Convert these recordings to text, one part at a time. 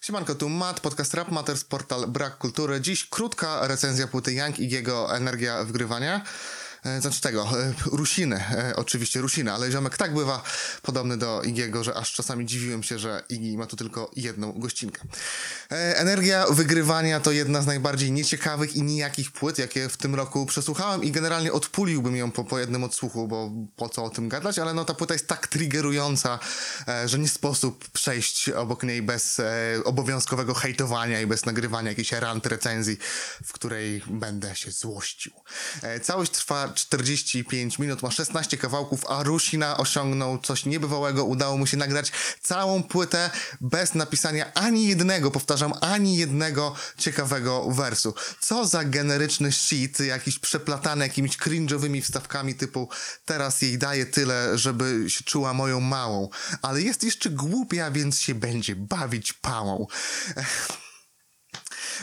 Siemanko, tu Matt, podcast Rap Matters, portal Brak Kultury. Dziś krótka recenzja płyty Young i jego Energia Wgrywania. E, Znaczy tego, e, Rusiny, e, oczywiście Rusina, ale ziomek tak bywa podobny do Igiego, że aż czasami dziwiłem się, że Igi ma tu tylko jedną gościnkę. Energia Wygrywania to jedna z najbardziej nieciekawych i nijakich płyt, jakie w tym roku przesłuchałem i generalnie odpuliłbym ją po, po jednym odsłuchu, bo po co o tym gadać, ale no ta płyta jest tak triggerująca, że nie sposób przejść obok niej bez obowiązkowego hejtowania i bez nagrywania jakiejś rant recenzji, w której będę się złościł. Całość trwa 45 minut, ma 16 kawałków, a Rusina osiągnął coś niebywałego. Udało mu się nagrać całą płytę bez napisania ani jednego, powtarzam, ani jednego ciekawego wersu. Co za generyczny shit, jakiś przeplatany jakimiś cringe'owymi wstawkami typu teraz jej daję tyle, żeby się czuła moją małą, ale jest jeszcze głupia, więc się będzie bawić pałą.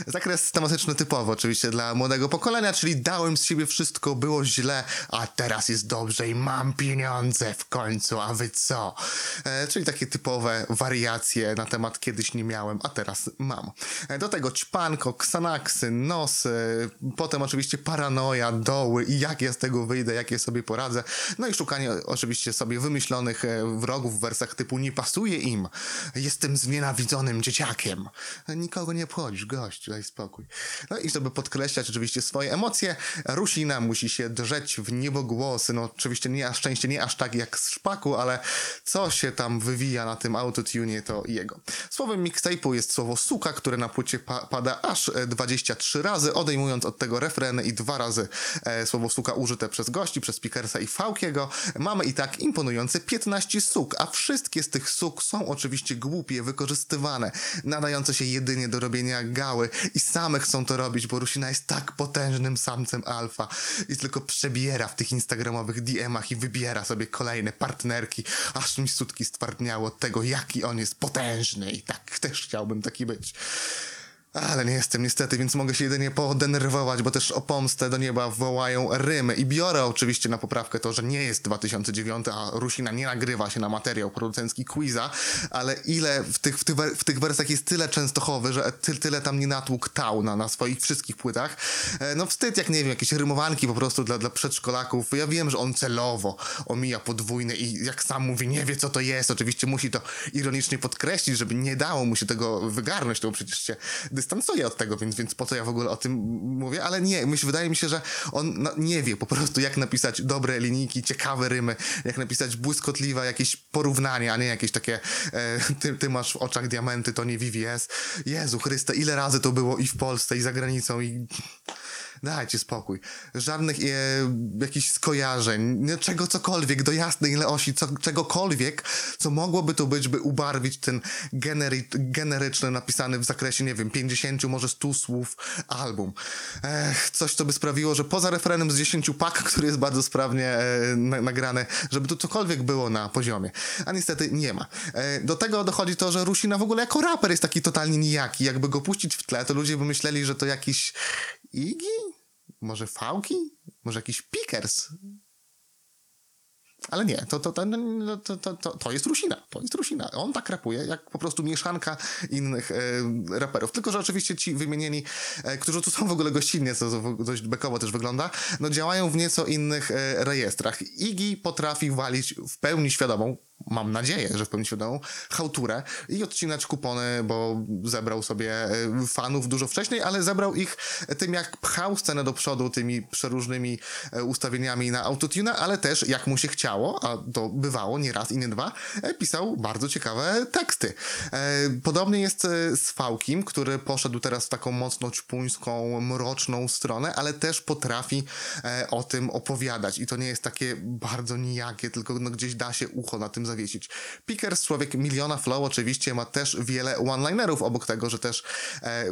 Zakres tematyczny typowy oczywiście dla młodego pokolenia, czyli dałem z siebie wszystko, było źle, a teraz jest dobrze i mam pieniądze w końcu, a wy co? E, czyli takie typowe wariacje na temat kiedyś nie miałem, a teraz mam. E, do tego ćpanko, ksanaksy, nosy, potem oczywiście paranoja, doły i jak ja z tego wyjdę, jak ja sobie poradzę. No i szukanie oczywiście sobie wymyślonych e, wrogów w wersach typu nie pasuje im, jestem znienawidzonym dzieciakiem. Nikogo nie obchodzisz, gość, daj spokój. No i żeby podkreślać oczywiście swoje emocje, Rusina musi się drzeć w niebogłosy. No oczywiście nie, na szczęście nie aż tak jak z szpaku, ale co się tam wywija na tym autotune to jego. Słowem mixtape'u jest słowo suka, które na płycie pa pada aż e, 23 razy, odejmując od tego refreny i dwa razy e, słowo suka użyte przez gości, przez Pickersa i Fałkiego. Mamy i tak imponujące 15 suk, a wszystkie z tych suk są oczywiście głupie, wykorzystywane, nadające się jedynie do robienia gały i same chcą to robić, bo Rusina jest tak potężnym samcem alfa i tylko przebiera w tych instagramowych DM-ach i wybiera sobie kolejne partnerki, aż mi sutki stwardniało od tego, jaki on jest potężny i tak też chciałbym taki być. Ale nie jestem niestety, więc mogę się jedynie podenerwować, bo też o pomstę do nieba wołają rymy. I biorę oczywiście na poprawkę to, że nie jest 2009, a Rusina nie nagrywa się na materiał producencki Quiza, ale ile w tych, w tych, w tych wersach jest tyle częstochowy, że ty, tyle tam nie natłukł tał na, na swoich wszystkich płytach. E, No wstyd, jak nie wiem, jakieś rymowanki po prostu dla, dla przedszkolaków. Ja wiem, że on celowo omija podwójne i jak sam mówi, nie wie co to jest. Oczywiście musi to ironicznie podkreślić, żeby nie dało mu się tego wygarnąć, to przecież się dystansuje od tego, więc, więc po co ja w ogóle o tym mówię, ale nie, myśl, wydaje mi się, że on no, nie wie po prostu jak napisać dobre linijki, ciekawe rymy, jak napisać błyskotliwe jakieś porównanie, a nie jakieś takie e, ty, ty masz w oczach diamenty, to nie VVS. Jezu Chryste, ile razy to było i w Polsce, i za granicą, i... Dajcie spokój. Żadnych e, jakichś skojarzeń, czego cokolwiek, do jasnej osi, co, czegokolwiek, co mogłoby to być, by ubarwić ten generi, generyczny, napisany w zakresie, nie wiem, 50, może 100 słów album. Ech, coś, co by sprawiło, że poza refrenem z 10 pak, który jest bardzo sprawnie e, na, nagrany, żeby tu cokolwiek było na poziomie. A niestety nie ma. E, do tego dochodzi to, że Rusina w ogóle jako raper jest taki totalnie nijaki. Jakby go puścić w tle, to ludzie by myśleli, że to jakiś Iggy? Może Fałki? Może jakiś Pickers? Ale nie, to, to, no, to, to, to, to jest Rusina. To jest Rusina. On tak rapuje, jak po prostu mieszanka innych e, raperów. Tylko, że oczywiście ci wymienieni, e, którzy tu są w ogóle gościnnie, co co dość bekowo też wygląda, no działają w nieco innych e, rejestrach. Iggy potrafi walić w pełni świadomą, mam nadzieję, że w pełni świadomą, chałturę i odcinać kupony, bo zebrał sobie e, fanów dużo wcześniej, ale zebrał ich tym, jak pchał scenę do przodu tymi przeróżnymi e, ustawieniami na autotune, ale też jak mu się chciało, a to bywało nie raz i nie dwa, e, pisał bardzo ciekawe teksty. Podobnie jest z Fałkim, który poszedł teraz w taką mocno ćpuńską, mroczną stronę, ale też potrafi o tym opowiadać i to nie jest takie bardzo nijakie, tylko no, gdzieś da się ucho na tym zawiesić. Pickers, człowiek miliona flow, oczywiście ma też wiele one-linerów, obok tego, że też e,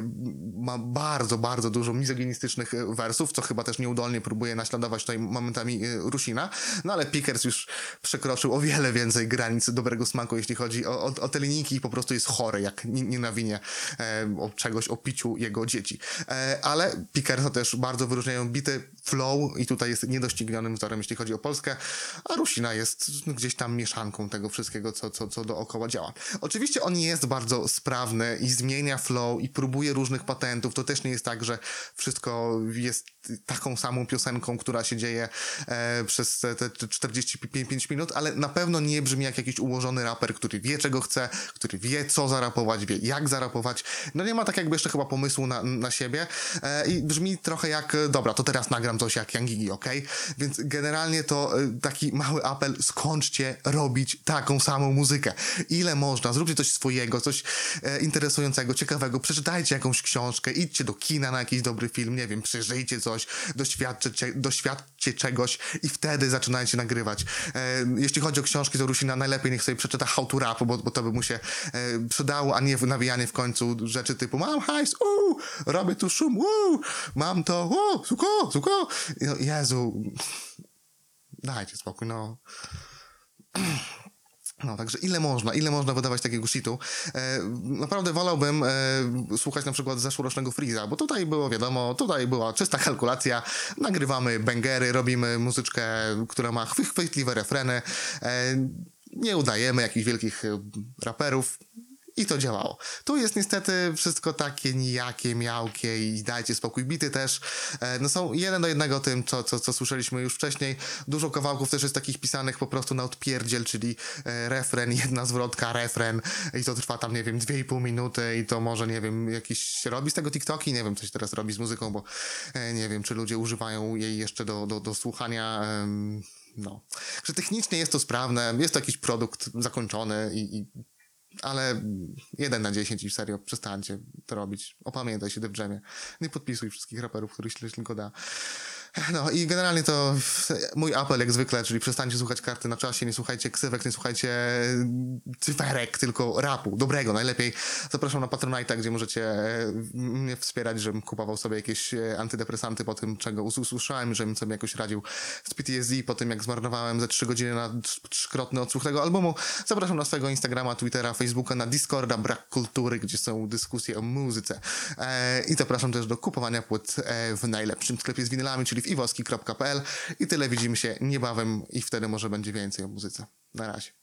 ma bardzo, bardzo dużo mizoginistycznych e, wersów, co chyba też nieudolnie próbuje naśladować tutaj momentami e, Rusina, no ale Pickers już przekroczył o wiele więcej granic dobrego smaku, jeśli chodzi o, o, o te linijki i po prostu jest chory, jak nie, nie nawinie e, o czegoś, o piciu jego dzieci. E, ale Pickersa też bardzo wyróżniają bity flow i tutaj jest niedoścignionym wzorem, jeśli chodzi o Polskę, a Rusina jest gdzieś tam mieszanką tego wszystkiego, co, co, co dookoła działa. Oczywiście on jest bardzo sprawny i zmienia flow i próbuje różnych patentów. To też nie jest tak, że wszystko jest taką samą piosenką, która się dzieje e, przez te, te 45 minut, ale na pewno nie brzmi jak jakiś ułożony raper, który wie czego chce, który wie co zarapować, wie jak zarapować. No nie ma tak jakby jeszcze chyba pomysłu na, na siebie e, i brzmi trochę jak, e, dobra, to teraz nagram coś jak Young Gigi, ok? Więc generalnie to e, taki mały apel, skończcie robić taką samą muzykę. Ile można, zróbcie coś swojego, coś e, interesującego, ciekawego, przeczytajcie jakąś książkę, idźcie do kina na jakiś dobry film, nie wiem, przeżyjcie coś, doświadczcie, doświadczcie czegoś i wtedy zaczynajcie nagrywać. E, jeśli chodzi o książki z Rusina, najlepiej niech sobie przeczyta How to Rap, bo, bo to by mu się e, przydało, a nie nawijanie w końcu rzeczy typu mam hajs, uuu, robię tu szum, uuu, mam to, uuu, suko, suko. No, Jezu, dajcie spokój, no. No, także ile można, ile można wydawać takiego shitu? E, naprawdę wolałbym e, słuchać na przykład zeszłorocznego Freeza, bo tutaj było wiadomo, tutaj była czysta kalkulacja, nagrywamy bangery, robimy muzyczkę, która ma chwy- chwytliwe refreny, e, nie udajemy jakichś wielkich e, raperów, i to działało. Tu jest niestety wszystko takie nijakie, miałkie i dajcie spokój. Bity też e, no są jeden do jednego tym, co, co, co słyszeliśmy już wcześniej. Dużo kawałków też jest takich pisanych po prostu na odpierdziel, czyli e, refren, jedna zwrotka, refren i to trwa tam, nie wiem, dwie i pół minuty i to może, nie wiem, jakiś robi z tego TikToki, nie wiem, coś teraz robi z muzyką, bo e, nie wiem, czy ludzie używają jej jeszcze do, do, do słuchania. no, że technicznie jest to sprawne, jest to jakiś produkt zakończony i, i ale 1 na 10 i serio, przestańcie to robić. Opamiętaj się, Def Jamie. Nie podpisuj wszystkich raperów, których się tylko da. No i generalnie to mój apel jak zwykle, czyli przestańcie słuchać karty na czasie, nie słuchajcie ksywek, nie słuchajcie cyferek, tylko rapu, dobrego, najlepiej. Zapraszam na Patronite'a, gdzie możecie e, mnie wspierać, żebym kupował sobie jakieś e, antydepresanty po tym, czego us- usłyszałem, żebym sobie jakoś radził z PTSD, po tym jak zmarnowałem ze 3 godziny na trz- trzykrotny odsłuch tego albumu. Zapraszam na swojego Instagrama, Twittera, Facebooka, na Discorda, Brak Kultury, gdzie są dyskusje o muzyce. E, I zapraszam też do kupowania płyt w najlepszym sklepie z winylami, czyli iwoski.pl i tyle widzimy się niebawem i wtedy może będzie więcej o muzyce. Na razie.